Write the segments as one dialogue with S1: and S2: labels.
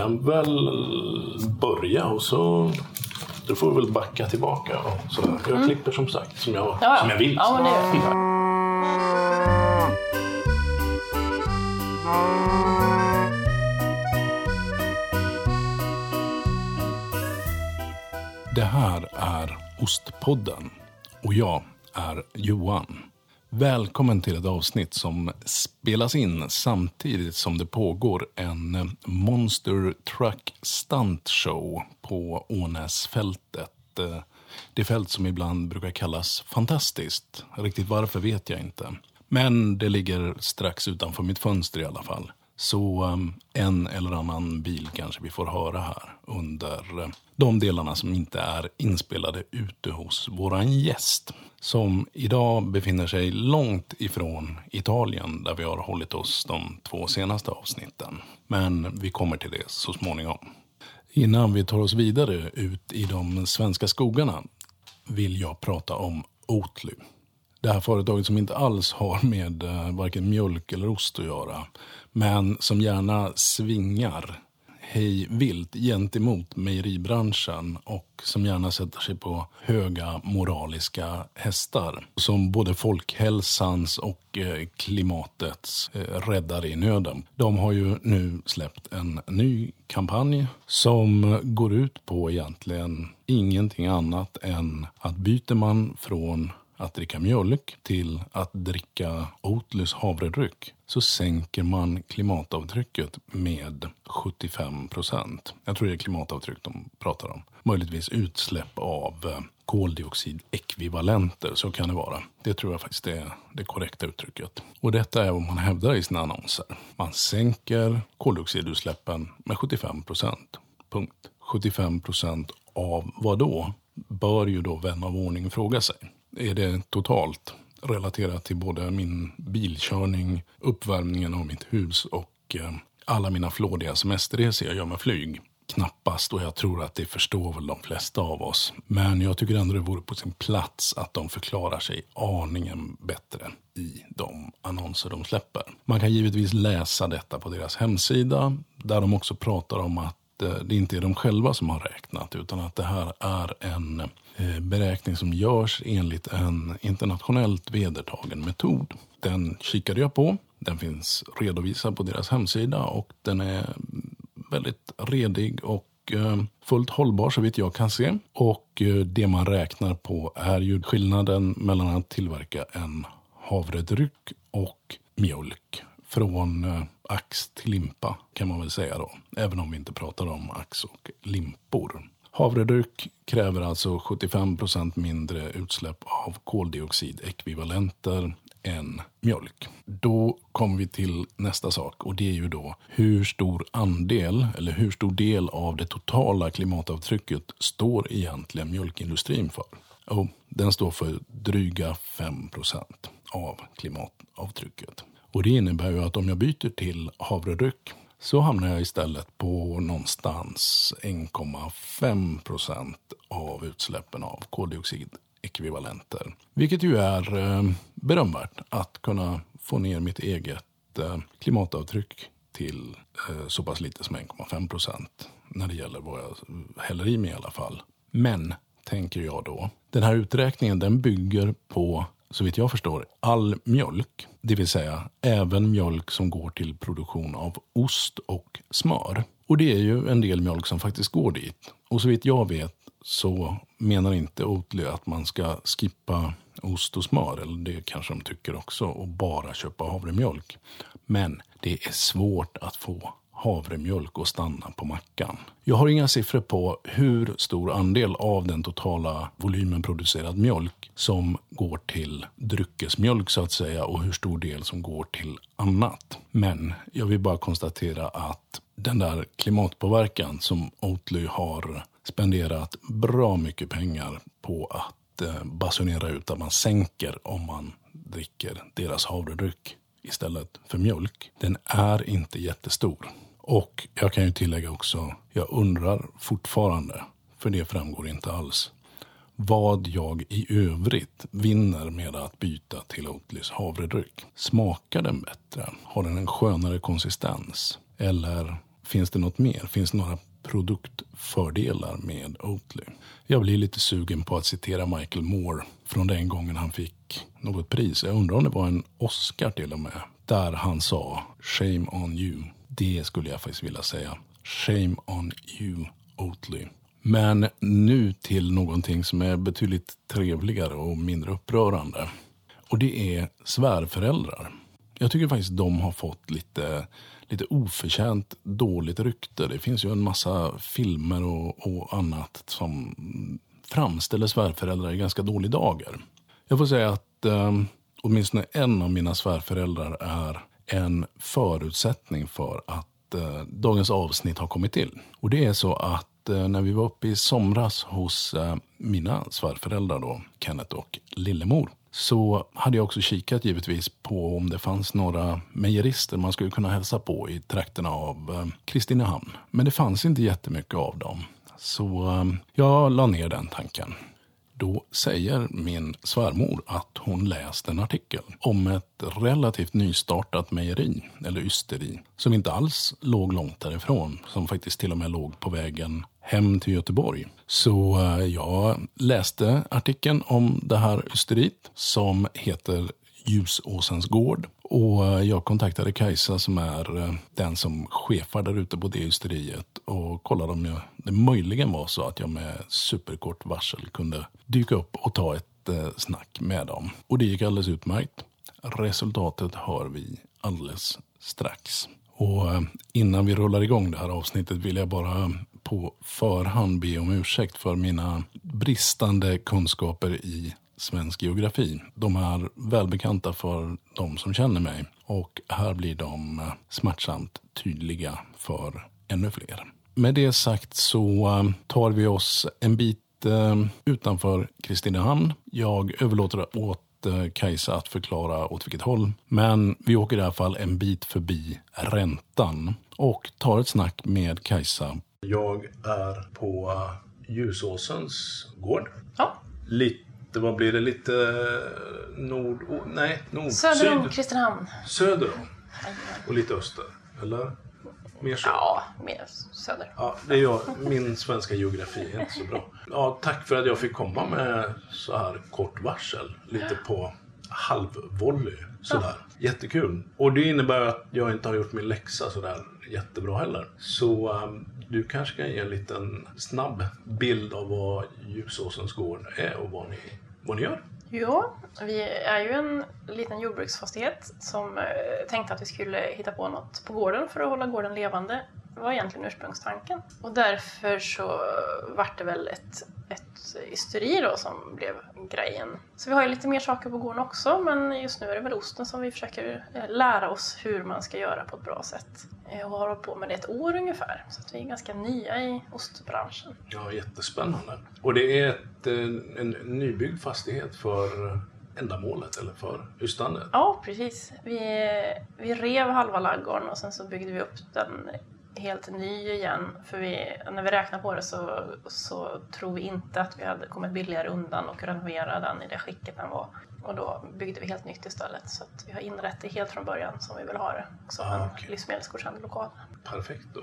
S1: kan väl börja och så du får väl backa tillbaka. Och sådär. Jag mm. klipper som sagt som jag, ja. Som jag vill.
S2: Ja, men det
S1: Det här är Ostpodden och jag är Johan. Välkommen till ett avsnitt som spelas in samtidigt som det pågår en Monster Truck Stunt Show på Ånäsfältet. Det fält som ibland brukar kallas fantastiskt. Riktigt varför vet jag inte. Men det ligger strax utanför mitt fönster i alla fall. Så um, en eller annan bil kanske vi får höra här under uh, de delarna som inte är inspelade ute hos våran gäst. Som idag befinner sig långt ifrån Italien där vi har hållit oss de två senaste avsnitten. Men vi kommer till det så småningom. Innan vi tar oss vidare ut i de svenska skogarna vill jag prata om Oatly det här företaget som inte alls har med eh, varken mjölk eller ost att göra. Men som gärna svingar hej vilt gentemot mejeribranschen och som gärna sätter sig på höga moraliska hästar. Som både folkhälsans och eh, klimatets eh, räddare i nöden. De har ju nu släppt en ny kampanj som går ut på egentligen ingenting annat än att byter man från att dricka mjölk till att dricka Oatlys havredryck så sänker man klimatavtrycket med 75 procent. Jag tror det är klimatavtryck de pratar om. Möjligtvis utsläpp av eh, koldioxidekvivalenter, så kan det vara. Det tror jag faktiskt är det korrekta uttrycket. Och detta är vad man hävdar i sina annonser. Man sänker koldioxidutsläppen med 75 procent. Punkt. 75 procent av vad då? Bör ju då vän av ordning fråga sig är det totalt relaterat till både min bilkörning, uppvärmningen av mitt hus och eh, alla mina flådiga semesterresor jag gör med flyg. Knappast, och jag tror att det förstår väl de flesta av oss. Men jag tycker ändå det vore på sin plats att de förklarar sig aningen bättre i de annonser de släpper. Man kan givetvis läsa detta på deras hemsida, där de också pratar om att eh, det inte är de själva som har räknat, utan att det här är en Eh, beräkning som görs enligt en internationellt vedertagen metod. Den kikade jag på. Den finns redovisad på deras hemsida och den är väldigt redig och eh, fullt hållbar så vitt jag kan se. Och eh, det man räknar på är ju skillnaden mellan att tillverka en havredryck och mjölk från ax till limpa kan man väl säga då. Även om vi inte pratar om ax och limpor. Havreduk kräver alltså 75 procent mindre utsläpp av koldioxidekvivalenter än mjölk. Då kommer vi till nästa sak och det är ju då hur stor andel eller hur stor del av det totala klimatavtrycket står egentligen mjölkindustrin för? Jo, den står för dryga 5 procent av klimatavtrycket. Och det innebär ju att om jag byter till havredryck så hamnar jag istället på någonstans 1,5 procent av utsläppen av koldioxidekvivalenter. Vilket ju är eh, berömvärt att kunna få ner mitt eget eh, klimatavtryck till eh, så pass lite som 1,5 procent när det gäller vad jag häller i mig i alla fall. Men, tänker jag då, den här uträkningen den bygger på så vitt jag förstår, all mjölk. Det vill säga även mjölk som går till produktion av ost och smör. Och det är ju en del mjölk som faktiskt går dit. Och så vitt jag vet så menar inte Oatly att man ska skippa ost och smör, eller det kanske de tycker också, och bara köpa havremjölk. Men det är svårt att få havremjölk och stanna på mackan. Jag har inga siffror på hur stor andel av den totala volymen producerad mjölk som går till dryckesmjölk så att säga och hur stor del som går till annat. Men jag vill bara konstatera att den där klimatpåverkan som Oatly har spenderat bra mycket pengar på att eh, basunera ut att man sänker om man dricker deras havredryck istället för mjölk. Den är inte jättestor. Och jag kan ju tillägga också, jag undrar fortfarande, för det framgår inte alls, vad jag i övrigt vinner med att byta till Oatlys havredryck. Smakar den bättre? Har den en skönare konsistens? Eller Finns det något mer? Finns det några produktfördelar med Oatly? Jag blir lite sugen på att citera Michael Moore från den gången han fick något pris. Jag undrar om det var en Oscar till och med. Där han sa Shame on you. Det skulle jag faktiskt vilja säga. Shame on you, Oatly. Men nu till någonting som är betydligt trevligare och mindre upprörande. Och det är svärföräldrar. Jag tycker faktiskt de har fått lite, lite oförtjänt dåligt rykte. Det finns ju en massa filmer och, och annat som framställer svärföräldrar i ganska dålig dagar. Jag får säga att eh, åtminstone en av mina svärföräldrar är en förutsättning för att eh, dagens avsnitt har kommit till. Och det är så att eh, när vi var uppe i somras hos eh, mina svärföräldrar då, Kenneth och Lillemor, så hade jag också kikat givetvis på om det fanns några mejerister man skulle kunna hälsa på i trakterna av eh, Kristinehamn. Men det fanns inte jättemycket av dem. Så eh, jag la ner den tanken. Då säger min svärmor att hon läst en artikel om ett relativt nystartat mejeri, eller ysteri, som inte alls låg långt därifrån, som faktiskt till och med låg på vägen hem till Göteborg. Så eh, jag läste artikeln om det här ysteriet som heter Ljusåsens gård. Och eh, jag kontaktade Kajsa som är eh, den som chefar där ute på det ysteriet och kollade om jag, det möjligen var så att jag med superkort varsel kunde dyka upp och ta ett eh, snack med dem. Och det gick alldeles utmärkt. Resultatet hör vi alldeles strax. Och innan vi rullar igång det här avsnittet vill jag bara på förhand be om ursäkt för mina bristande kunskaper i svensk geografi. De är välbekanta för de som känner mig och här blir de smärtsamt tydliga för ännu fler. Med det sagt så eh, tar vi oss en bit eh, utanför Kristinehamn. Jag överlåter åt eh, Kajsa att förklara åt vilket håll. Men vi åker i alla fall en bit förbi räntan och tar ett snack med Kajsa. Jag är på Ljusåsens gård.
S2: Ja.
S1: Lite vad blir det? Lite nord... Oh, nej, nord...
S2: Söder om Kristinehamn.
S1: Söder om. Och lite öster. Eller? Mer söder?
S2: Ja, mer söder.
S1: Ja, det är jag. Min svenska geografi är inte så bra. Ja, tack för att jag fick komma med så här kort varsel. Lite på halvvolley. Sådär. Ja. Jättekul. Och det innebär att jag inte har gjort min läxa sådär jättebra heller. Så um, du kanske kan ge en liten snabb bild av vad Ljusåsens gård är och vad ni, vad ni gör?
S2: Ja, vi är ju en liten jordbruksfastighet som eh, tänkte att vi skulle hitta på något på gården för att hålla gården levande. Det var egentligen ursprungstanken. Och därför så vart det väl ett, ett ysteri då som blev grejen. Så vi har ju lite mer saker på gården också men just nu är det väl osten som vi försöker eh, lära oss hur man ska göra på ett bra sätt. Eh, och har hållit på med det ett år ungefär. Så vi är ganska nya i ostbranschen.
S1: Ja, jättespännande. Och det är ett, eh, en nybyggd fastighet för ändamålet eller för ystandet?
S2: Ja, precis. Vi, vi rev halva laggården och sen så byggde vi upp den helt ny igen. För vi, när vi räknar på det så, så tror vi inte att vi hade kommit billigare undan och renovera den i det skicket den var. Och då byggde vi helt nytt istället. Så vi har inrett det helt från början som vi vill ha det. Som ah, en okay. livsmedelsgodkänd lokal.
S1: Perfekt då.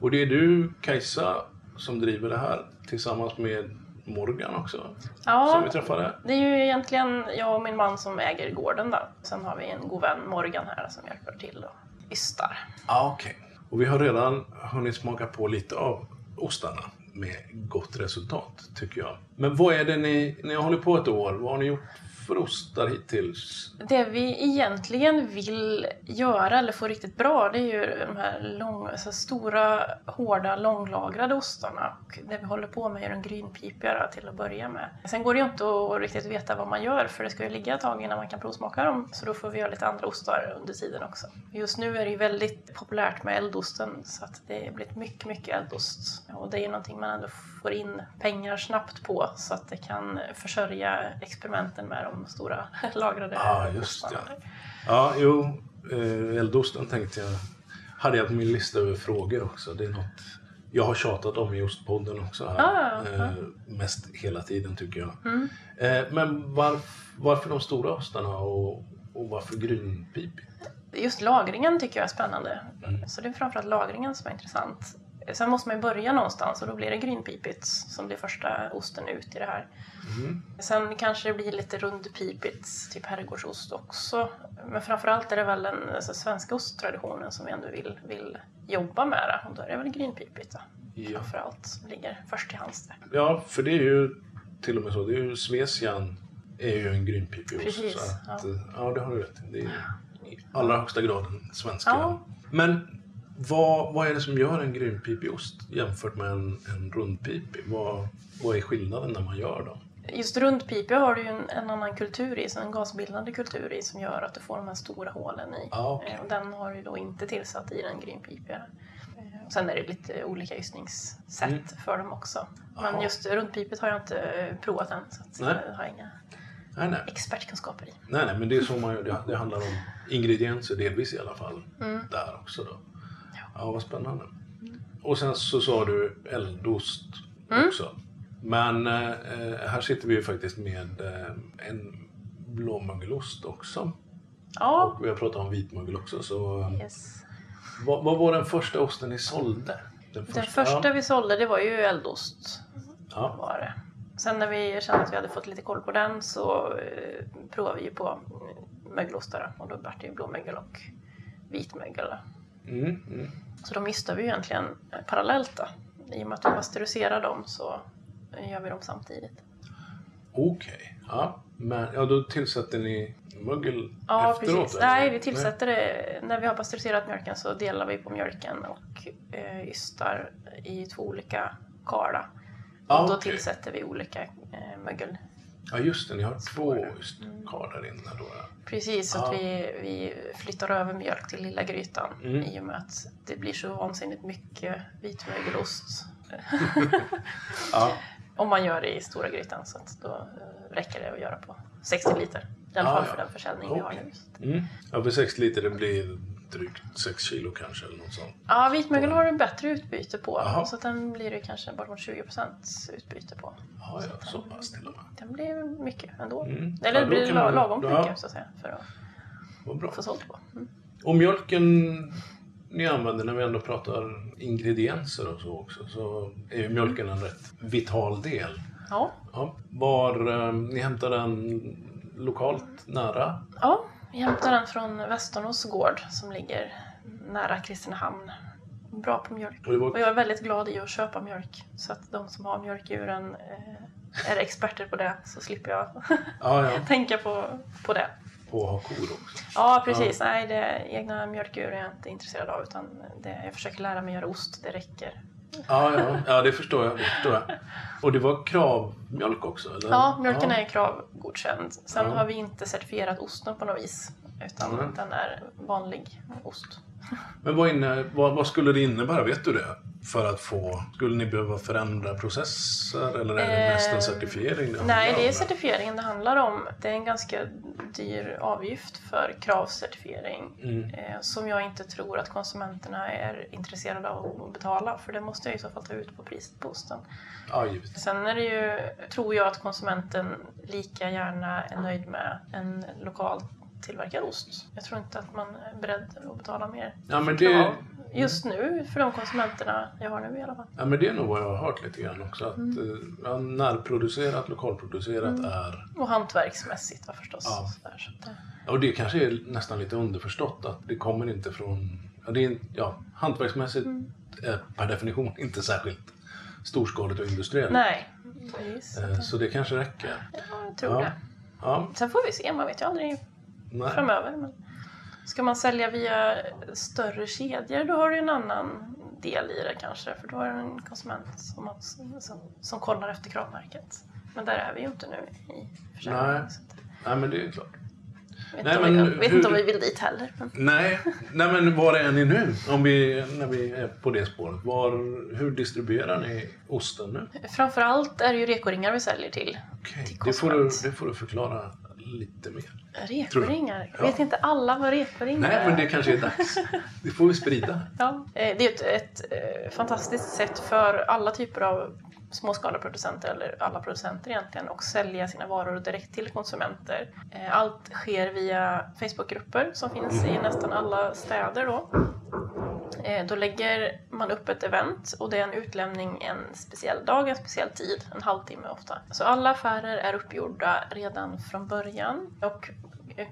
S1: Och det är du, Kajsa, som driver det här tillsammans med Morgan också?
S2: Ja,
S1: som vi träffade.
S2: det är ju egentligen jag och min man som äger gården. Då. Sen har vi en god vän, Morgan, här som hjälper till och ystar.
S1: Ah, okay. Och vi har redan hunnit smaka på lite av ostarna med gott resultat, tycker jag. Men vad är det ni, ni har hållit på ett år, vad har ni gjort för ostar hittills?
S2: Det vi egentligen vill göra, eller få riktigt bra, det är ju de här lång, alltså stora, hårda, långlagrade ostarna. Och det vi håller på med är de grynpipiga till att börja med. Sen går det ju inte att riktigt veta vad man gör, för det ska ju ligga ett tag innan man kan provsmaka dem. Så då får vi göra lite andra ostar under tiden också. Just nu är det ju väldigt populärt med eldosten, så att det har blivit mycket, mycket eldost. Och det är ju någonting man ändå får in pengar snabbt på, så att det kan försörja experimenten med de stora lagrade
S1: Ja, just det. Ja, jo, eh, eldosten tänkte jag, hade jag på min lista över frågor också. Det är något jag har tjatat om i Ostpodden också. Här.
S2: Ah,
S1: eh, mest hela tiden tycker jag. Mm. Eh, men var, varför de stora ostarna och, och varför grynpipigt?
S2: just lagringen tycker jag är spännande.
S1: Mm.
S2: Så det är framförallt lagringen som är intressant. Sen måste man ju börja någonstans och då blir det grynpipigt som blir första osten ut i det här.
S1: Mm.
S2: Sen kanske det blir lite rundpipigt, typ herrgårdsost också. Men framförallt är det väl den alltså, svenska osttraditionen som vi ändå vill, vill jobba med. Och då är det väl grynpipigt då.
S1: Ja.
S2: Framförallt som ligger först till hands där.
S1: ja, för det är ju till och med så. Det är ju Svesian är ju en grynpipig ost.
S2: Precis,
S1: Så att,
S2: ja.
S1: eh, ja, det har du rätt i. Det är i allra högsta grad en svenska.
S2: Ja.
S1: Men vad, vad är det som gör en grynpipig ost jämfört med en, en rundpipig? Vad, vad är skillnaden när man gör dem?
S2: Just rundpipiga har du ju en, en annan kultur i, så en gasbildande kultur i som gör att du får de här stora hålen i.
S1: Ja, okej.
S2: Eh, Och den har du då inte tillsatt i den grynpipiga. Eh, Sen är det lite olika ystningssätt
S1: Mm.
S2: för dem också. Men just rundpipet har jag inte eh, provat än, så
S1: Nej.
S2: jag har inga
S1: Nej, nej.
S2: expertkunskaper i.
S1: Nej, nej, men det är så man gör. Det, det handlar om ingredienser delvis i alla fall.
S2: Mm.
S1: Där också då. Ja, vad spännande. Och sen så sa du eldost
S2: Mm.
S1: också. Men eh, här sitter vi ju faktiskt med eh, en blåmögelost också.
S2: Ja,
S1: Och vi har pratat om vitmögel också. Så, eh,
S2: yes.
S1: vad, vad var den första osten ni sålde? Den
S2: Den första vi sålde det var ju eldost.
S1: Ja.
S2: Var det. Sen när vi kände att vi hade fått lite koll på den så eh, provade vi ju på mögelostar och då vart det ju blåmögel och vitmögel.
S1: Mm, mm.
S2: Så de ystar vi ju egentligen eh, parallellt då. I och med att vi pasteuriserar dem så eh, gör vi dem samtidigt.
S1: Okej. Ja. Men ja, då tillsätter ni mögel
S2: Ja,
S1: efteråt?
S2: precis.
S1: eller?
S2: Nej, vi tillsätter det. När vi har pasteuriserat mjölken så delar vi på mjölken och eh, ystar i två olika karlar.
S1: Ja,
S2: och då
S1: okej.
S2: tillsätter vi olika eh, mögel.
S1: Ja, just det. Ni har två kvar där inne då.
S2: Precis, så att vi, vi flyttar över mjölk till lilla grytan
S1: Mm.
S2: i och med att det blir så vansinnigt mycket vitmögelost
S1: Ja.
S2: om man gör det i stora grytan. Så att då eh, räcker det att göra på 60 liter. I alla fall
S1: ja.
S2: för den försäljning vi har nu.
S1: Mm. Ja, för 6 liter det blir drygt 6 kilo kanske eller något sånt.
S2: Ja, vitmögel har du bättre utbyte på.
S1: Jaha.
S2: Så att den blir det kanske bortåt 20% utbyte på.
S1: Ja, ja, så pass till och med.
S2: Den blir mycket ändå.
S1: Mm.
S2: Eller
S1: Ja,
S2: det blir
S1: man-
S2: lagom
S1: ja.
S2: mycket så att säga för att få sålt på. Mm.
S1: Och mjölken ni använder när vi ändå pratar ingredienser och så också så är ju mjölken en rätt vital del.
S2: Ja.
S1: Ja. Var eh, ni hämtar den lokalt nära?
S2: Ja, vi hämtar den från Västernås gård som ligger nära Kristinehamn. Bra på mjölk.
S1: Och det var-
S2: Och jag är väldigt glad i att köpa mjölk. Så att de som har mjölkdjuren eh, är experter på det. Så slipper jag
S1: Ja, ja.
S2: tänka på, på det.
S1: Och ha kor också.
S2: Ja, precis. Nej, det, egna mjölkdjur är jag inte intresserad av. Utan det, jag försöker lära mig göra ost. Det räcker.
S1: Ja, ja. ja det, förstår jag, det förstår jag. Och det var kravmjölk också? Eller?
S2: Ja, mjölken
S1: ja.
S2: är kravgodkänd. Sen
S1: Ja.
S2: har vi inte certifierat osten på något vis. Utan
S1: Mm.
S2: den är vanlig ost.
S1: Men vad, inne, vad, vad skulle det innebära? Vet du det? För att få... Skulle ni behöva förändra processer eller är det mest en
S2: Eh,
S1: certifiering? det
S2: Nej, det är certifieringen det handlar om. Det är en ganska dyr avgift för kravcertifiering
S1: Mm.
S2: eh, som jag inte tror att konsumenterna är intresserade av att betala för det måste jag i så fall ta ut på priset på osten.
S1: Ja.
S2: Sen är det ju, tror jag att konsumenten lika gärna är nöjd med en lokalt tillverkad ost. Jag tror inte att man är beredd att betala mer.
S1: Ja, men det,
S2: Just nu, för de konsumenterna jag har nu i alla fall.
S1: ja, men det är nog vad jag har hört lite grann också. Att
S2: Mm.
S1: eh, ja, närproducerat, lokalproducerat är...
S2: Och hantverksmässigt va, förstås.
S1: Ja.
S2: Sådär, så det...
S1: Och det kanske är nästan lite underförstått att det kommer inte från... Ja, det är, ja, hantverksmässigt
S2: Mm.
S1: är per definition inte särskilt storskaligt och industriellt.
S2: Nej, precis.
S1: Eh, Så det kanske räcker.
S2: Ja, jag tror
S1: Ja.
S2: det.
S1: Ja,
S2: Sen får vi se, man vet ju aldrig
S1: nej.
S2: framöver. Men ska man sälja via större kedjor då har du en annan del i det kanske. För då är det en konsument som, har- som, som kollar efter kravmärket. Men där är vi ju inte nu i försäljningen.
S1: Nej. nej, men det är klart.
S2: Jag vet,
S1: Nej, men
S2: vi, vet
S1: hur-
S2: inte om vi vill dit heller. Men
S1: Nej, nej men var är ni nu? Om vi, när vi är på det spåret. Var, hur distribuerar ni osten nu?
S2: framförallt är det ju rekoringar vi säljer till.
S1: Okej,
S2: Till
S1: det, får du, det får du förklara lite mer.
S2: Rekoringar?
S1: Ja.
S2: Vet inte alla vad rekoringar
S1: Nej,
S2: är?
S1: men det kanske är dags. Det får vi sprida.
S2: Ja, eh, det är ett, ett eh, fantastiskt sätt för alla typer av småskaleproducenter eller alla producenter egentligen och sälja sina varor direkt till konsumenter. Eh, allt sker via Facebookgrupper som finns i nästan alla städer då. Då lägger man upp ett event och det är en utlämning en speciell dag, en speciell tid, en halvtimme ofta. Så alla affärer är uppgjorda redan från början och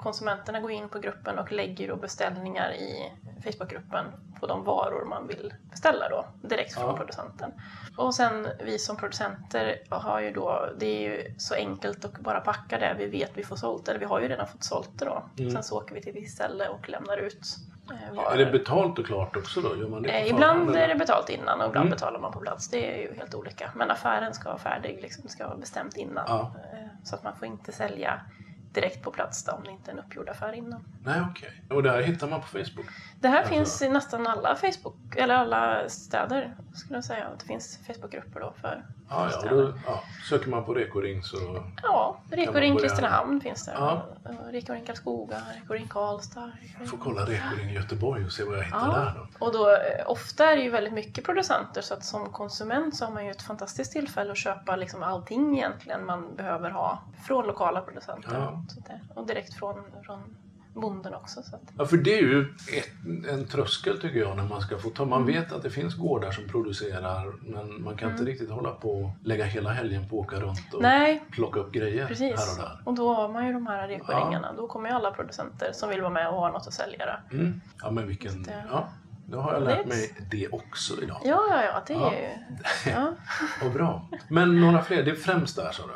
S2: konsumenterna går in på gruppen och lägger då beställningar i Facebookgruppen på de varor man vill beställa då, direkt från
S1: Ja.
S2: producenten. Och sen vi som producenter har ju då, det är ju så enkelt att bara packa det vi vet vi får sålt, eller vi har ju redan fått sålt det då.
S1: Mm.
S2: Sen så åker vi till visst ställe och lämnar ut eh, varor.
S1: Är det betalt och klart också då? Gör man det
S2: Eh, ibland
S1: eller?
S2: är det betalt innan och ibland
S1: Mm.
S2: betalar man på plats. Det är ju helt olika. Men affären ska vara färdig, liksom, ska vara bestämt innan.
S1: Ja.
S2: Eh, Så att man får inte sälja direkt på plats då, om det inte är en uppgjord affär innan.
S1: Nej, okej. Och det här hittar man på Facebook?
S2: Det här
S1: Alltså-
S2: finns i nästan alla Facebook, eller alla städer skulle jag säga. Det finns Facebookgrupper då för
S1: Ja, ja,
S2: städer.
S1: då, ja. Söker man på Rekoring så...
S2: Ja, Reko-Ring Kristinehamn finns det.
S1: Ja.
S2: Reko-Ring Karlskoga, Reko-Ring Karlstad.
S1: Jag får kolla Rekoring Göteborg och se vad jag hittar
S2: Ja.
S1: där då.
S2: Och då, eh, ofta är det ju väldigt mycket producenter så att som konsument så har man ju ett fantastiskt tillfälle att köpa liksom allting egentligen man behöver ha från lokala producenter. Det, och direkt från, från bonden också. Så att,
S1: Ja, för det är ju ett, en tröskel tycker jag när man ska få ta. Man
S2: Mm.
S1: vet att det finns gårdar som producerar men man kan inte riktigt hålla på och lägga hela helgen på att åka runt och
S2: Nej,
S1: plocka upp grejer
S2: precis.
S1: här och där.
S2: Och då har man ju de här rekoringarna. Då kommer ju alla producenter som vill vara med och ha något att sälja.
S1: Mm. Ja, men vilken...
S2: det-
S1: Ja, då har jag lärt mig det också idag.
S2: Ja, ja, ja, det är
S1: Ja.
S2: ju... Ja.
S1: Vad bra. Men några fler, det är främst där sa du?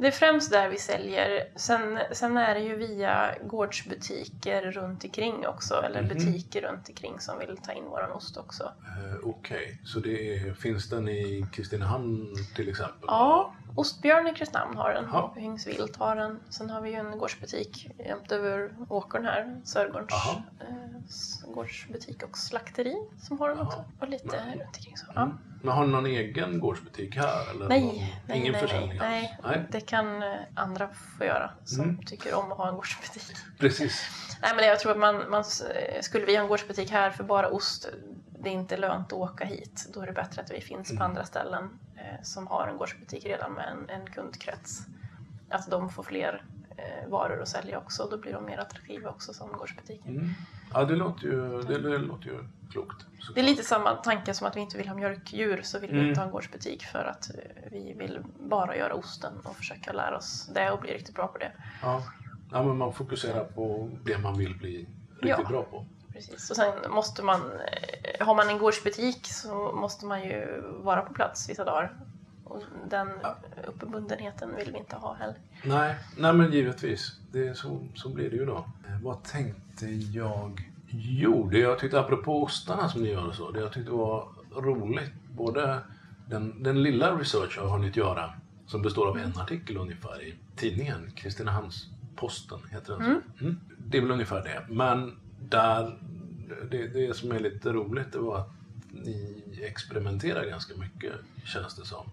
S2: Det är främst där vi säljer. Sen, sen är det ju via gårdsbutiker runt omkring också, eller
S1: Mhm.
S2: butiker runt omkring som vill ta in våran ost också.
S1: Eh, Okej, så det är, finns den i Kristinehamn till exempel?
S2: Ja, Ostbjörn i Kristinehamn har den,
S1: Ja.
S2: Hyngsvilt har den. Sen har vi ju en gårdsbutik jämt över åkern här, Sörgårdens eh, gårdsbutik och slakteri som har den
S1: Jaha.
S2: också. Och lite runt omkring så. Ja.
S1: Men har ni någon egen gårdsbutik här? Eller
S2: Nej,
S1: någon,
S2: nej,
S1: ingen
S2: nej,
S1: försäljning
S2: nej,
S1: alls? nej.
S2: Det kan eh, andra få göra som
S1: Mm.
S2: tycker om att ha en gårdsbutik.
S1: Precis.
S2: Nej, men jag tror att man, man, skulle vi ha en gårdsbutik här för bara ost, det är inte lönt att åka hit. Då är det bättre att vi finns på
S1: Mm.
S2: andra ställen eh, som har en gårdsbutik redan med en, en kundkrets. Att de får fler eh, varor att sälja också, då blir de mer attraktiva också som gårdsbutiker.
S1: Mm. Ja, det låter ju, det, det låter ju klokt. såklart.
S2: Det är lite samma tanke som att vi inte vill ha mjölkdjur så vill vi
S1: Mm.
S2: inte ha en gårdsbutik för att eh, vi vill bara göra osten och försöka lära oss det och bli riktigt bra på det.
S1: Ja. ja, men man fokuserar på det man vill bli riktigt
S2: Ja.
S1: bra på.
S2: Precis. Och sen måste man, eh, har man en gårdsbutik så måste man ju vara på plats vissa dagar. Och den uppbundenheten vill vi inte ha heller.
S1: Nej, nej men givetvis. Det är så, så blir det ju då. Eh, vad tänkte jag? Jo, det jag tyckte apropå ostarna som ni gör och så. Det jag tyckte var roligt. Både den, den lilla research jag har hunnit göra som består av en artikel ungefär i tidningen. Kristinehamns-Posten heter den så. Mm. Det är väl ungefär det. Men där, det, det som är lite roligt det var att ni experimenterar ganska mycket känns det som.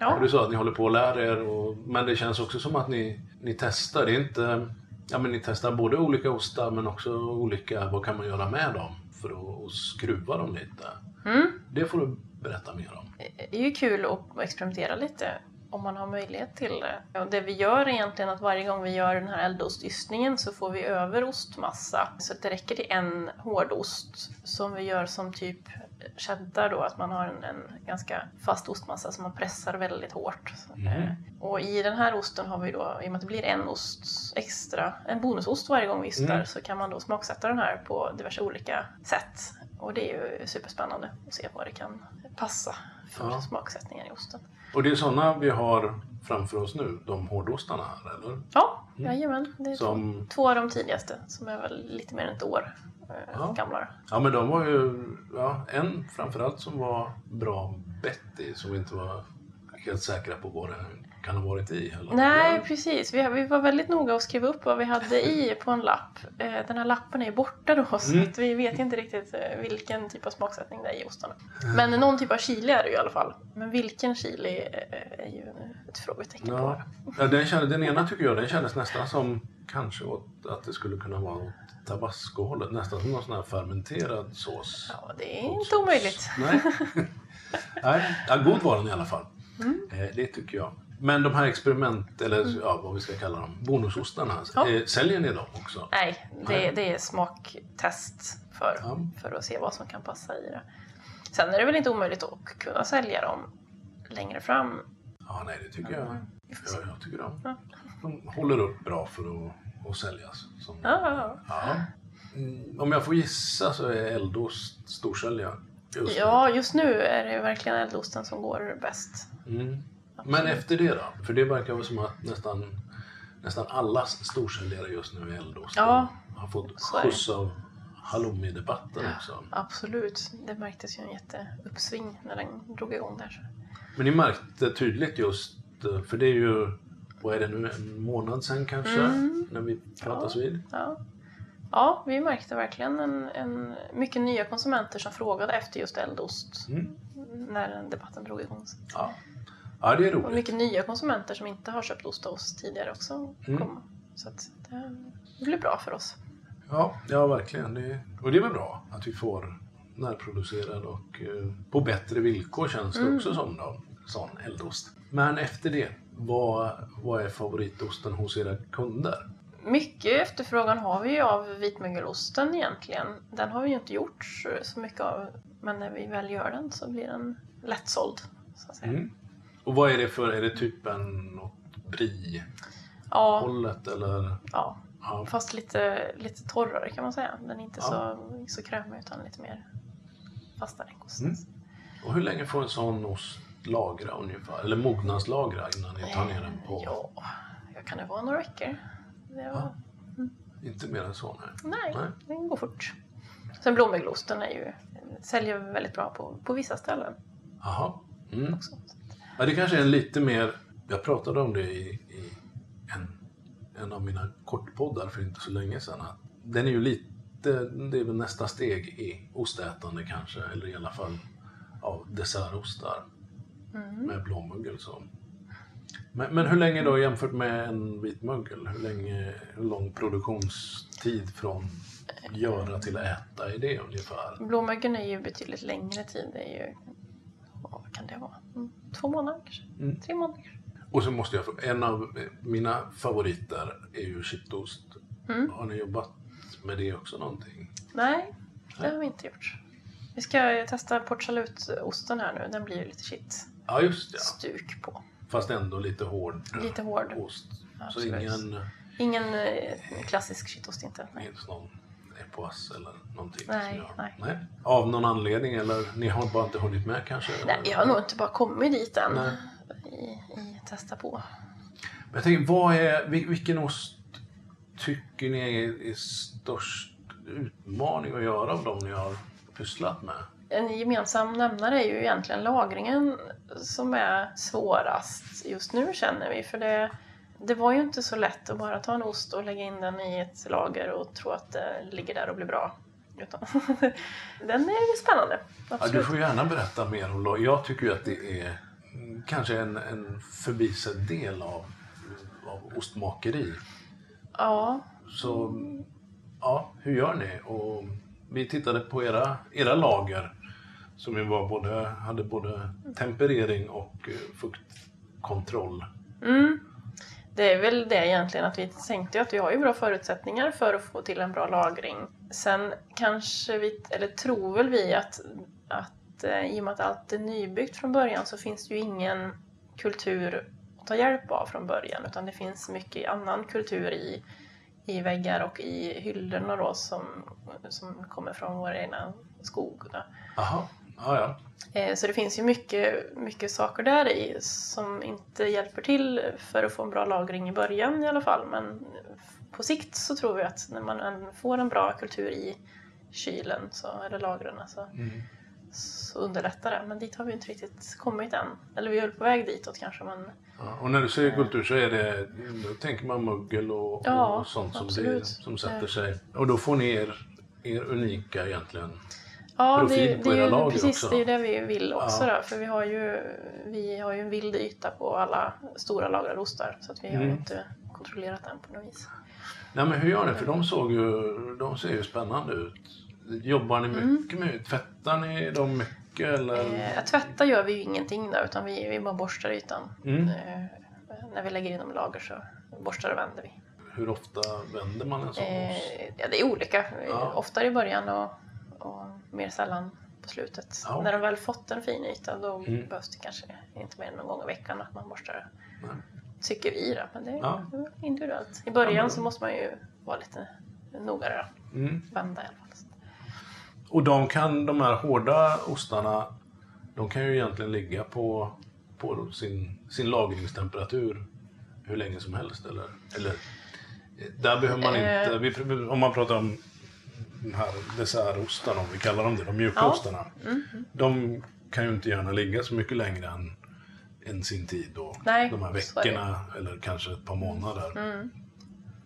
S1: Och
S2: Ja,
S1: du sa att ni håller på och lär er, och, men det känns också som att ni, ni testar. Det är inte, ja, men ni testar både olika ostar men också olika, vad kan man göra med dem för att, att skruva dem lite.
S2: mm.
S1: Det får du berätta mer om.
S2: det är ju kul att experimentera lite om man har möjlighet till det. Och det vi gör är egentligen att varje gång vi gör den här eldostystningen så får vi över ostmassa. Så att det räcker till en hårdost som vi gör som typ cheddar då, att man har en, en ganska fast ostmassa som man pressar väldigt hårt. Eh, Och i den här osten har vi då, i och med att det blir en ost extra, en bonusost varje gång vi ystar,
S1: Mm.
S2: så kan man då smaksätta den här på diverse olika sätt. Och det är ju superspännande att se vad det kan passa för
S1: Ja.
S2: smaksättningar i osten.
S1: Och det är sådana vi har framför oss nu, de hårdostarna här, eller?
S2: Ja,
S1: Mm.
S2: jajamän. Det är
S1: Som-
S2: två, av de tidigaste som är väl lite mer än ett år eh,
S1: Ja.
S2: gamla.
S1: Ja, men de var ju, ja, en framförallt som var bra bett i, som inte var helt säkra på vad det kan ha varit i. Eller?
S2: Nej, precis. Vi, vi var väldigt noga att skriva upp vad vi hade i på en lapp. Eh, Den här lappen är borta då, så
S1: Mm.
S2: vi vet inte riktigt eh, vilken typ av smaksättning det är i ostarna. Men någon typ av chili är det ju i alla fall. Men vilken chili eh, är ju ett frågetecken
S1: Ja.
S2: på.
S1: Ja, den, kände, den ena tycker jag den kändes nästan som kanske åt, att det skulle kunna vara åt tabasco-hållet. Nästan som någon sån här fermenterad sås.
S2: Ja, det är inte omöjligt.
S1: Nej. Nej, ja, god var den i alla fall. Eh, det tycker jag. Men de här experiment, eller ja, vad vi ska kalla dem, bonusostarna.
S2: Ja.
S1: Eh, säljer ni dem också?
S2: Nej, det, det är smaktest för,
S1: Ja.
S2: för att se vad som kan passa i det. Sen är det väl inte omöjligt att kunna sälja dem längre fram.
S1: Ja, nej, det tycker jag. Ja, jag tycker de,
S2: Ja.
S1: de håller upp bra för att, att säljas. Som.
S2: Ja.
S1: Mm, om jag får gissa så är eldost storsäljare. Just
S2: ja, just nu är det verkligen eldosten som går bäst.
S1: Mm. Men efter det då? För det verkar vara som att nästan, nästan alla storsäljare just nu är eldost.
S2: Ja,
S1: har fått skjuts av halloumi-debatten också.
S2: Absolut, det märktes ju en jätteuppsving när den drog igång där.
S1: Men ni märkte tydligt just, för det är ju, vad är det nu, en månad sedan kanske?
S2: Mm.
S1: När vi pratas vid.
S2: Ja. Ja, vi märkte verkligen en, en, mycket nya konsumenter som frågade efter just eldost
S1: Mm.
S2: när den debatten drog igång.
S1: Ja. ja, det är
S2: Och
S1: roligt.
S2: mycket nya konsumenter som inte har köpt ost av oss tidigare också
S1: Mm.
S2: kom. Så det blir bra för oss.
S1: Ja, ja verkligen. Det, och det är väl bra att vi får närproducerad och eh, på bättre villkor känns det
S2: Mm.
S1: också som då, sån eldost. Men efter det, vad, vad är favoritosten hos era kunder?
S2: Mycket efterfrågan har vi ju av vitmögelosten egentligen. Den har vi ju inte gjort så- mycket av. Men när vi väl gör den så blir den lättsåld. Så att säga.
S1: Mm. Och vad är det för, är det typ en brie-hållet
S2: Ja,
S1: eller?
S2: ja,
S1: Ja.
S2: fast lite, lite torrare kan man säga. Den är inte
S1: Ja.
S2: så, så krämig utan lite mer fastare konsistens.
S1: Och hur länge får en sån ost lagra ungefär? Eller mognadslagra innan ni tar ner den på?
S2: Ja, jag kan det vara några veckor. Det var,
S1: Inte mer än så? Nej.
S2: Nej,
S1: Nej.
S2: den går fort. Sen blåmögelosten är ju, säljer väldigt bra på, på vissa ställen
S1: Jaha. Mm.
S2: också.
S1: Ja, det kanske är en lite mer... Jag pratade om det i, i en, en av mina kortpoddar för inte så länge sedan. Att den är ju lite... Det är väl nästa steg i ostätande kanske, eller i alla fall av dessertostar
S2: Mm.
S1: med blåmögel. Så. Men, men hur länge då jämfört med en vitmögel? Hur, länge, hur lång produktionstid från göra till äta är det ungefär?
S2: Blåmögeln är ju betydligt längre tid. Det är ju, vad kan det vara? Mm, Två månader kanske?
S1: Mm.
S2: Tre månader?
S1: Och så måste jag en av mina favoriter är ju kittost.
S2: Mm.
S1: Har ni jobbat med det också någonting?
S2: Nej, det har vi inte gjort. Vi ska testa Port här nu. Den blir ju lite shit
S1: Ja, just ja.
S2: stuk på.
S1: Fast ändå lite hård
S2: Lite hård.
S1: ost. Så
S2: Absolut.
S1: ingen
S2: Ingen eh, klassisk shitost inte. Nej.
S1: finns någon epoas eller någonting?
S2: Nej,
S1: som jag-
S2: nej.
S1: Av någon anledning eller ni har bara inte hunnit med kanske?
S2: Nej, jag har nog inte bara kommit dit än.
S1: Nej.
S2: I, I testa på.
S1: Men jag tänker, vad är, vil- vilken ost tycker ni är, är störst utmaning att göra av dem ni har pysslat med?
S2: En gemensam nämnare är ju egentligen lagringen som är svårast just nu känner vi. För det, det var ju inte så lätt att bara ta en ost och lägga in den i ett lager och tro att det ligger där och blir bra. Utan den är ju spännande.
S1: Ja, du får gärna berätta mer om lag. Jag tycker ju att det är kanske en, en förbisedd del av, av ostmakeri.
S2: Ja,
S1: Så ja, hur gör ni? Och vi tittade på era, era lager som ju var både, hade både temperering och eh, fuktkontroll.
S2: Mm. Det är väl det egentligen att vi tänkte att vi har ju bra förutsättningar för att få till en bra lagring. Sen kanske vi, eller tror väl vi att, att eh, i och med att allt är nybyggt från början så finns det ju ingen kultur att ta hjälp av från början utan det finns mycket annan kultur i, i väggar och i hyllorna då som, som kommer från vår egna skog. Då.
S1: Jaha, ja.
S2: Eh, Så det finns ju mycket, mycket saker där i som inte hjälper till för att få en bra lagring i början i alla fall. Men på sikt så tror vi att när man får en bra kultur i kylen, så, eller lagren, så,
S1: Mm.
S2: så underlättar det. Men dit har vi inte riktigt kommit än. Eller vi är på väg ditåt kanske, men
S1: Ja, och när du säger kultur så är det, då tänker man mögel och,
S2: Ja,
S1: och sånt som, det, som sätter
S2: Ja.
S1: sig. Och då får ni er, er unika egentligen.
S2: Ja, det,
S1: Profil
S2: är-
S1: på
S2: det
S1: era lager
S2: precis
S1: också.
S2: det, är ju det vi vill också.
S1: Ja.
S2: Då, för vi har, ju, vi har ju en vild yta på alla stora lagrade ostar. Så att vi har ju
S1: Mm.
S2: inte kontrollerat den på något vis.
S1: Nej men hur gör ni? För de såg ju, de ser ju spännande ut. Jobbar ni
S2: Mm.
S1: mycket med, tvättar ni dem mycket eller?
S2: Eh, tvätta gör vi ju ingenting då, utan vi, vi bara borstar ytan.
S1: Mm.
S2: Eh, när vi lägger in dem i lager så borstar och vänder vi.
S1: Hur ofta vänder man en sån
S2: Eh, ja, det är olika.
S1: Ja.
S2: Oftare i början och, och mer sällan på slutet.
S1: Ja.
S2: När de väl fått en fin yta då
S1: Mm.
S2: behövs det kanske inte mer än någon gång i veckan att man borstar.
S1: Nej.
S2: Tycker vi då, men det är
S1: Ja.
S2: individuellt. I början
S1: Ja, men-
S2: så måste man ju vara lite noggrannare.
S1: Mm.
S2: Vända i alla fall.
S1: Och de kan, de här hårda ostarna, de kan ju egentligen ligga på, på sin, sin lagringstemperatur hur länge som helst eller? eller eh, där behöver man
S2: Eh.
S1: inte, vi, om man pratar om de här dessertostarna, om vi kallar dem det, de mjuka
S2: Ja.
S1: ostarna. De kan ju inte gärna ligga så mycket längre än, än sin tid då.
S2: Nej,
S1: de här veckorna eller kanske ett par månader.
S2: Mm.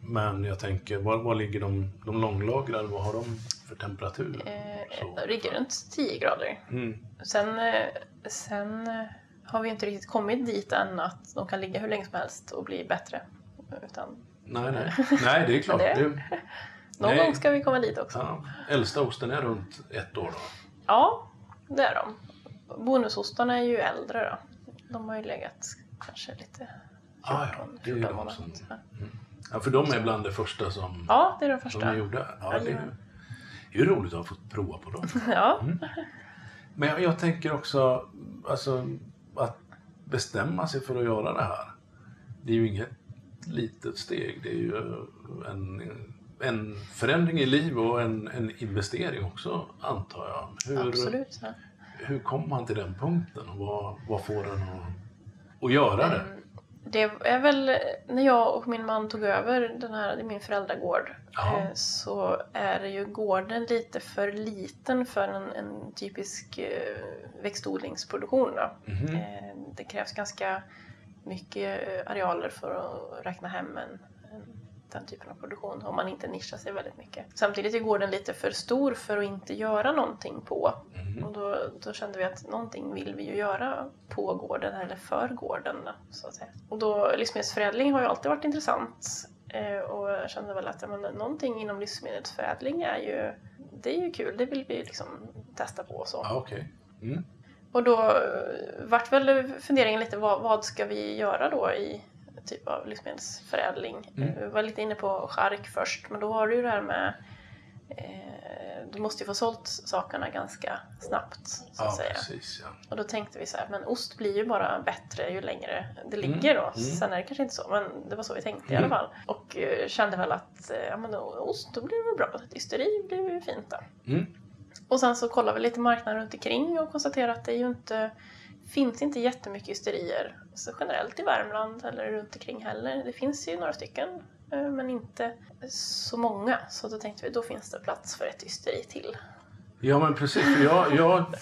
S1: Men jag tänker, var, var ligger de, de långlagrade? Vad har de för temperatur?
S2: Eh, de ligger runt 10 grader.
S1: Mm.
S2: Sen, eh, sen eh, har vi inte riktigt kommit dit än att de kan ligga hur länge som helst och bli bättre. Utan
S1: Nej, nej. nej, det är klart.
S2: Det- Någon
S1: nej.
S2: gång ska vi komma dit också.
S1: Ja, äldsta osten är runt ett år då.
S2: Ja, det är de. Bonusostarna är ju äldre då. De har ju legat kanske lite
S1: Ah,
S2: 14,
S1: ja, det är
S2: 14
S1: de som-
S2: Ja.
S1: Ja, för de är bland det första som,
S2: Ja, det är de
S1: som
S2: första.
S1: Ja, det är,
S2: Jajamän.
S1: det är ju roligt att ha fått prova på dem.
S2: Ja,
S1: Mm. Men jag, jag tänker också, alltså, att bestämma sig för att göra det här. Det är ju inget litet steg. Det är ju en, en förändring i liv och en, en investering också, antar jag. Hur,
S2: absolut. Ja.
S1: hur kommer man till den punkten och vad, vad får en att, att göra det?
S2: Det är väl när jag och min man tog över den här, min föräldragård,
S1: Ja.
S2: eh, så är ju gården lite för liten för en, en typisk eh, växtodlingsproduktion. Eh, Det krävs ganska mycket arealer för att räkna hem en, den typen av produktion om man inte nischar sig väldigt mycket. Samtidigt är gården lite för stor för att inte göra någonting på.
S1: Mhm.
S2: Och då, då kände vi att någonting vill vi ju göra på gården eller för gården. Så att säga. Och då, livsmedelsförädling har ju alltid varit intressant. Eh, och jag kände väl att men, någonting inom livsmedelsförädling är ju, det är ju kul. Det vill vi liksom testa på. Och så.
S1: Ja, okej. Mm.
S2: Och då eh, vart väl funderingen lite vad, vad ska vi göra då i typ av livsmedelsförädling?
S1: Mm.
S2: Vi var lite inne på chark först men då har du ju det här med eh, du måste ju få sålt sakerna ganska snabbt så att
S1: Ja,
S2: säga.
S1: precis. Ja.
S2: Och då tänkte vi så här, men ost blir ju bara bättre ju längre det
S1: Mm,
S2: ligger då.
S1: mm.
S2: Sen är det kanske inte så, men det var så vi tänkte i
S1: Mm.
S2: alla fall. Och eh, kände väl att eh, ja, men då, ost, då blir det väl bra. Ysteri blir ju fint då.
S1: Mm.
S2: Och sen så kollade vi lite marknaden runt omkring och konstaterade att det ju inte finns inte jättemycket ysterier så generellt i Värmland eller runt omkring heller. Det finns ju några stycken eh, men inte så många. Så då tänkte vi då finns det plats för ett ysteri till.
S1: Ja men precis, för jag, jag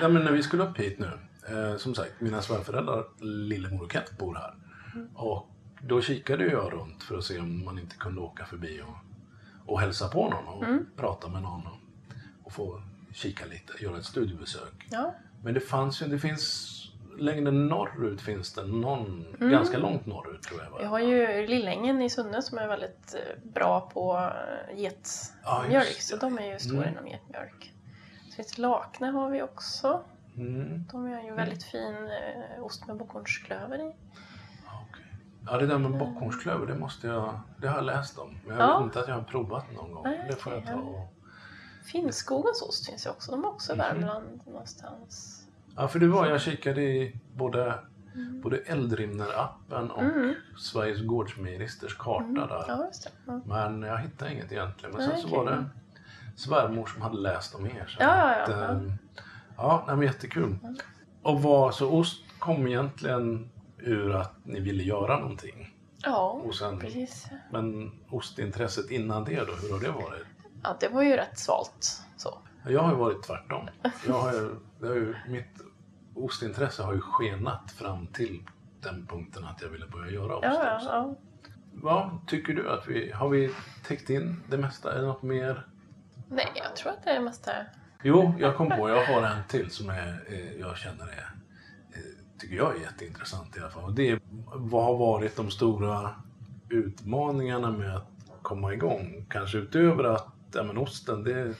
S1: ja, men när vi skulle upp hit nu, eh, som sagt, mina svärföräldrar, lillemor och Kent bor här. Och då kikade jag runt för att se om man inte kunde åka förbi och, och hälsa på någon och prata med någon och, och få kika lite, göra ett studiebesök.
S2: Ja,
S1: Men det fanns ju, det finns längre norrut finns det någon, ganska långt norrut tror jag.
S2: Vi har ju Lillängen i Sunne som är väldigt eh, bra på eh,
S1: Ja,
S2: getmjölk.
S1: just
S2: så de är ju stora
S1: Mm.
S2: inom getmjölk. Så finns Lakne har vi också.
S1: Mm.
S2: De gör ju väldigt fin eh, ost med bockhornsklöver i.
S1: Ja, okej. Ja, det där med bockhornsklöver, det måste jag, det har jag läst om. Men jag
S2: Ja.
S1: vet inte att jag har provat någon gång.
S2: Nej,
S1: det får jag ta och...
S2: Finnskogens ost finns ju också. De är också i
S1: Mhm.
S2: Värmland någonstans.
S1: Ja, för det var, jag kikade i både, både Eldrimner-appen och
S2: Mm.
S1: Sveriges Gårdsmejeristers karta där.
S2: Ja. Ja.
S1: Men jag hittade inget egentligen. Men
S2: Nej,
S1: sen så
S2: okej.
S1: var det svärmor som hade läst om er. Så
S2: Ja, ja, ja,
S1: att,
S2: ja.
S1: ja men jättekul. Och vad, så ost kom egentligen ur att ni ville göra någonting.
S2: Ja,
S1: Och sen,
S2: precis.
S1: men ostintresset innan det då, hur har det varit?
S2: Ja, det var ju rätt svalt så.
S1: Jag har ju varit tvärtom. Jag har ju, det har ju, mitt ostintresse har ju skenat fram till den punkten att jag ville börja göra ost
S2: Ja, ja, ja.
S1: Vad tycker du att vi, har vi täckt in det mesta? Är det något mer?
S2: Nej, jag tror att det är det.
S1: Jo, jag kom på, jag har en till som är, eh, jag känner är, eh, tycker jag är jätteintressant i alla fall. Och det är, vad har varit de stora utmaningarna med att komma igång? Kanske utöver att ja, men osten, det,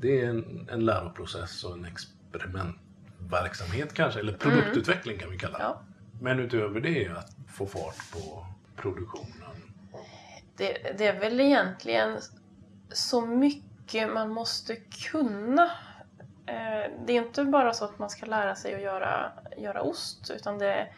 S1: det är en, en läroprocess och en
S3: experimentverksamhet kanske, eller produktutveckling kan vi kalla det.
S2: Ja.
S3: Men utöver det att få fart på produktionen.
S2: Det, det är väl egentligen så mycket man måste kunna. Eh, Det är inte bara så att man ska lära sig att göra, göra ost utan det,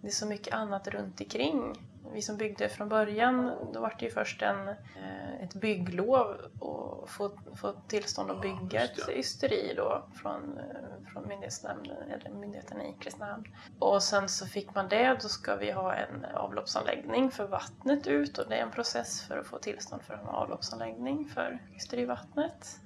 S2: det är så mycket annat runt omkring. Vi som byggde från början, då var det ju först en, eh, ett bygglov och få, få tillstånd att
S3: Ja,
S2: bygga
S3: just
S2: ett ysteri då från, eh, från myndighetsnämnden, eller myndigheten i Kristinehamn. Och sen så fick man det, då ska vi ha en avloppsanläggning för vattnet ut och det är en process för att få tillstånd för en avloppsanläggning för ysterivattnet.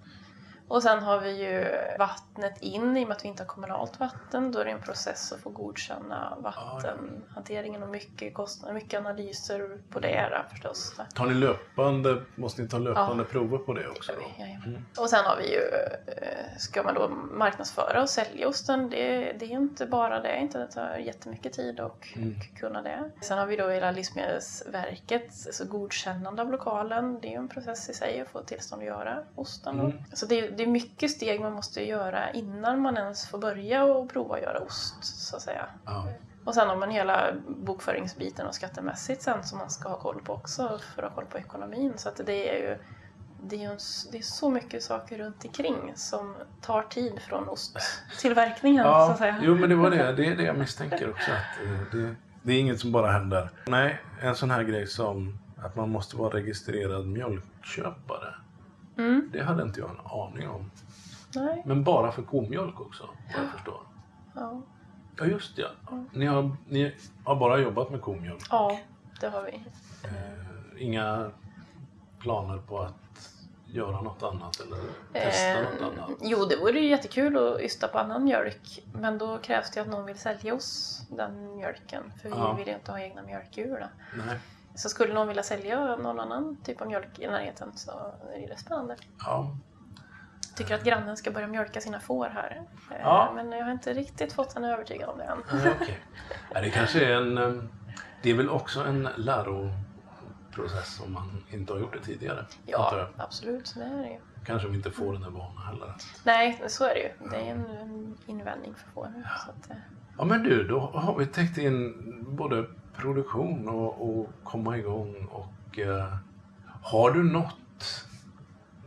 S2: Och sen har vi ju vattnet in, i och med att vi inte har kommunalt vatten, då är det en process att få godkänna vattenhanteringen och mycket kostnader, mycket analyser på det då, förstås.
S3: Tar ni löpande, måste ni ta löpande prover på det också? Då?
S2: Jajamän. Och sen har vi ju, eh, ska man då marknadsföra och sälja osten, det, det är inte bara det, inte det tar jättemycket tid och, och kunna det. Sen har vi då hela Livsmedelsverket, så godkännande av lokalen, det är ju en process i sig att få tillstånd att göra osten. Då. Så det, det är mycket steg man måste göra innan man ens får börja och prova att göra ost, så att säga.
S3: Ja.
S2: Och sen har man hela bokföringsbiten och skattemässigt sen som man ska ha koll på också för att ha koll på ekonomin. Så att det är ju det är, en, det är så mycket saker runt omkring som tar tid från osttillverkningen så att
S3: Ja,
S2: säga.
S3: jo men det var det. Det är det jag misstänker också. Att eh, det, det är inget som bara händer. Nej, en sån här grej som att man måste vara registrerad mjölkköpare.
S2: Mm.
S3: Det hade inte jag en aning om.
S2: Nej,
S3: Men bara för komjölk också, vad jag förstår.
S2: ja.
S3: Ja, just ja. Ni har, ni har bara jobbat med komjölk.
S2: ja, det har vi.
S3: Eh, inga planer på att göra något annat eller testa
S2: Eh,
S3: något annat?
S2: jo, det vore ju jättekul att ysta på annan mjölk. Men då krävs det att någon vill sälja oss den mjölken. För vi
S3: Ja.
S2: vill ju inte ha egna mjölkdjur. Då.
S3: Nej.
S2: Så skulle någon vilja sälja någon annan typ av mjölk i närheten så är det spännande.
S3: Ja.
S2: Tycker att grannen ska börja mjölka sina får här. Eh,
S3: Ja.
S2: Men jag har inte riktigt fått en övertygad om det än.
S3: Ja. Ja, det kanske är en... eh, Det är väl också en läroprocess om man inte har gjort det tidigare.
S2: Ja, absolut. Det är det ju.
S3: Kanske vi inte får den där vanan heller.
S2: Nej, så är det ju. Det är en, invändning för får. Så att, eh,
S3: Ja men du, då har vi täckt in både produktion och, och komma igång och eh, har du något,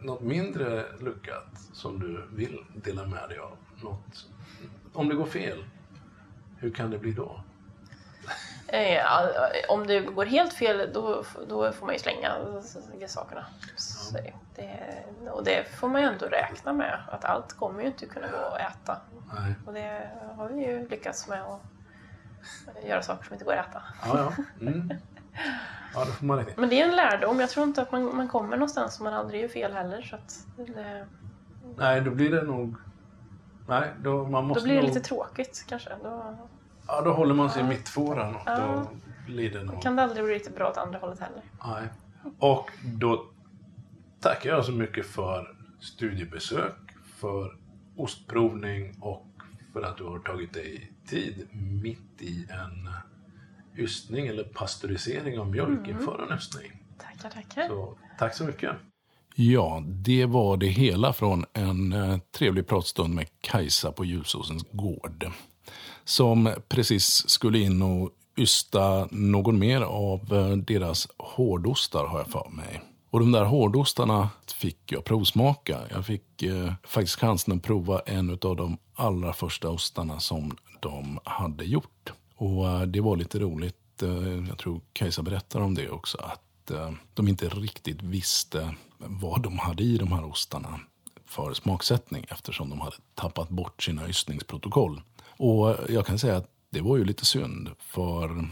S3: något mindre lyckat som du vill dela med dig av? Något, om det går fel, hur kan det bli då?
S2: eh, ja, om det går helt fel, då, då får man ju slänga sakerna. Så det. Och det får man ju ändå räkna med. Att allt kommer ju inte kunna gå att äta.
S3: Nej.
S2: Och det har vi ju lyckats med att göra saker som inte går att äta.
S3: Ja, ja. Mm. Ja, då får man räkna.
S2: Men det är en lärdom. Jag tror inte att man, man kommer någonstans om man aldrig gör fel heller. Så att det,
S3: Nej, då blir det nog... Nej, då, man måste
S2: då blir det
S3: nog...
S2: lite tråkigt kanske. Då
S3: Ja, då håller man sig i mittfåran och
S2: Ja.
S3: då blir det nog...
S2: kan det aldrig bli riktigt bra åt andra hållet heller.
S3: Nej. Och då tackar jag så mycket för studiebesök, för ostprovning och för att du har tagit dig tid mitt i en ystning eller pasteurisering av mjölk inför en ystning.
S2: Tackar, tackar.
S3: Så tack så mycket.
S1: Ja, det var det hela från en eh, trevlig pratstund med Kajsa på Ljusåsens gård. Som precis skulle in och ysta någon mer av eh, deras hårdostar har jag för mig. Och de där hårdostarna fick jag provsmaka. Jag fick eh, faktiskt chansen att prova en av de allra första ostarna som de hade gjort. Och eh, det var lite roligt, eh, jag tror Kajsa berättar om det också, att eh, de inte riktigt visste vad de hade i de här ostarna för smaksättning eftersom de hade tappat bort sina ystningsprotokoll. Och jag kan säga att det var ju lite synd för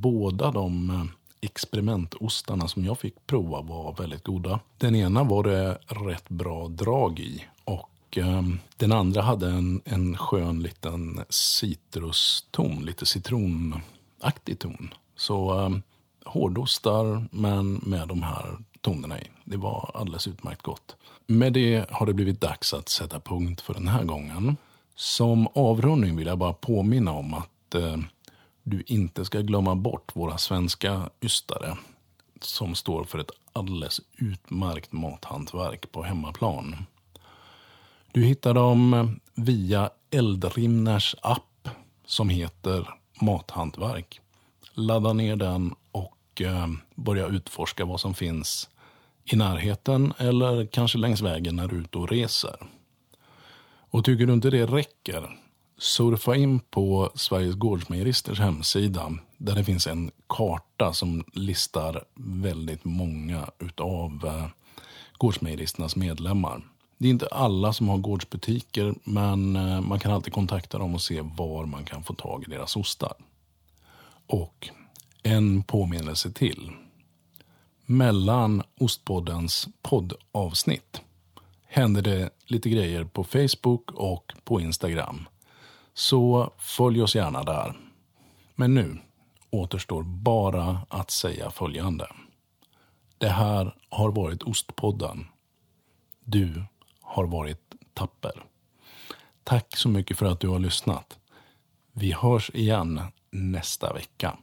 S1: båda de eh, experimentostarna som jag fick prova var väldigt goda. Den ena var det rätt bra drag i och ehm, den andra hade en, en skön liten citruston, lite citronaktig ton. Så ehm, hårdostar men med de här tonerna i. Det var alldeles utmärkt gott. Med det har det blivit dags att sätta punkt för den här gången. Som avrundning vill jag bara påminna om att eh, du inte ska glömma bort våra svenska ystare som står för ett alldeles utmärkt mathantverk på hemmaplan. Du hittar dem via Eldrimners app som heter Mathantverk. Ladda ner den och eh, börja utforska vad som finns i närheten eller kanske längs vägen när du är ute och reser. Och tycker du inte det räcker, surfa in på Sveriges Gårdsmejeristers hemsida där det finns en karta som listar väldigt många utav eh, gårdsmejeristernas medlemmar. Det är inte alla som har gårdsbutiker, men eh, man kan alltid kontakta dem och se var man kan få tag i deras ostar. Och en påminnelse till. Mellan Ostpoddens poddavsnitt händer det lite grejer på Facebook och på Instagram. Så följ oss gärna där. Men nu återstår bara att säga följande. Det här har varit Ostpodden. Du har varit tapper. Tack så mycket för att du har lyssnat. Vi hörs igen nästa vecka.